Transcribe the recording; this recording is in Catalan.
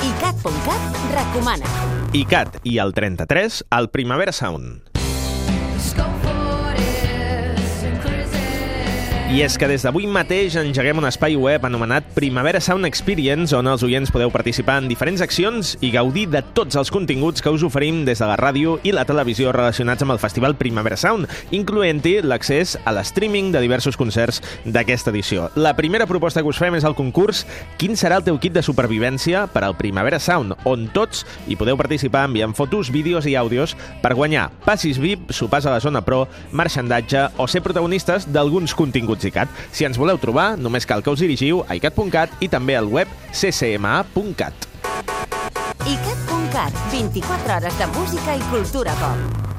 ICAT.cat recomana. ICAT i el 33 al Primavera Sound. I és que des d'avui mateix engeguem un espai web anomenat Primavera Sound Experience, on els oients podeu participar en diferents accions i gaudir de tots els continguts que us oferim des de la ràdio i la televisió relacionats amb el Festival Primavera Sound, incloent-hi l'accés a l'streaming de diversos concerts d'aquesta edició. La primera proposta que us fem és el concurs Quin serà el teu kit de supervivència per al Primavera Sound, on tots hi podeu participar enviant fotos, vídeos i àudios per guanyar passis VIP, sopars a la zona pro, marxandatge o ser protagonistes d'alguns continguts ICAT. Si ens voleu trobar, només cal que us dirigiu a icat.cat i també al web ccma.cat. ICAT.cat, 24 hores de música i cultura pop.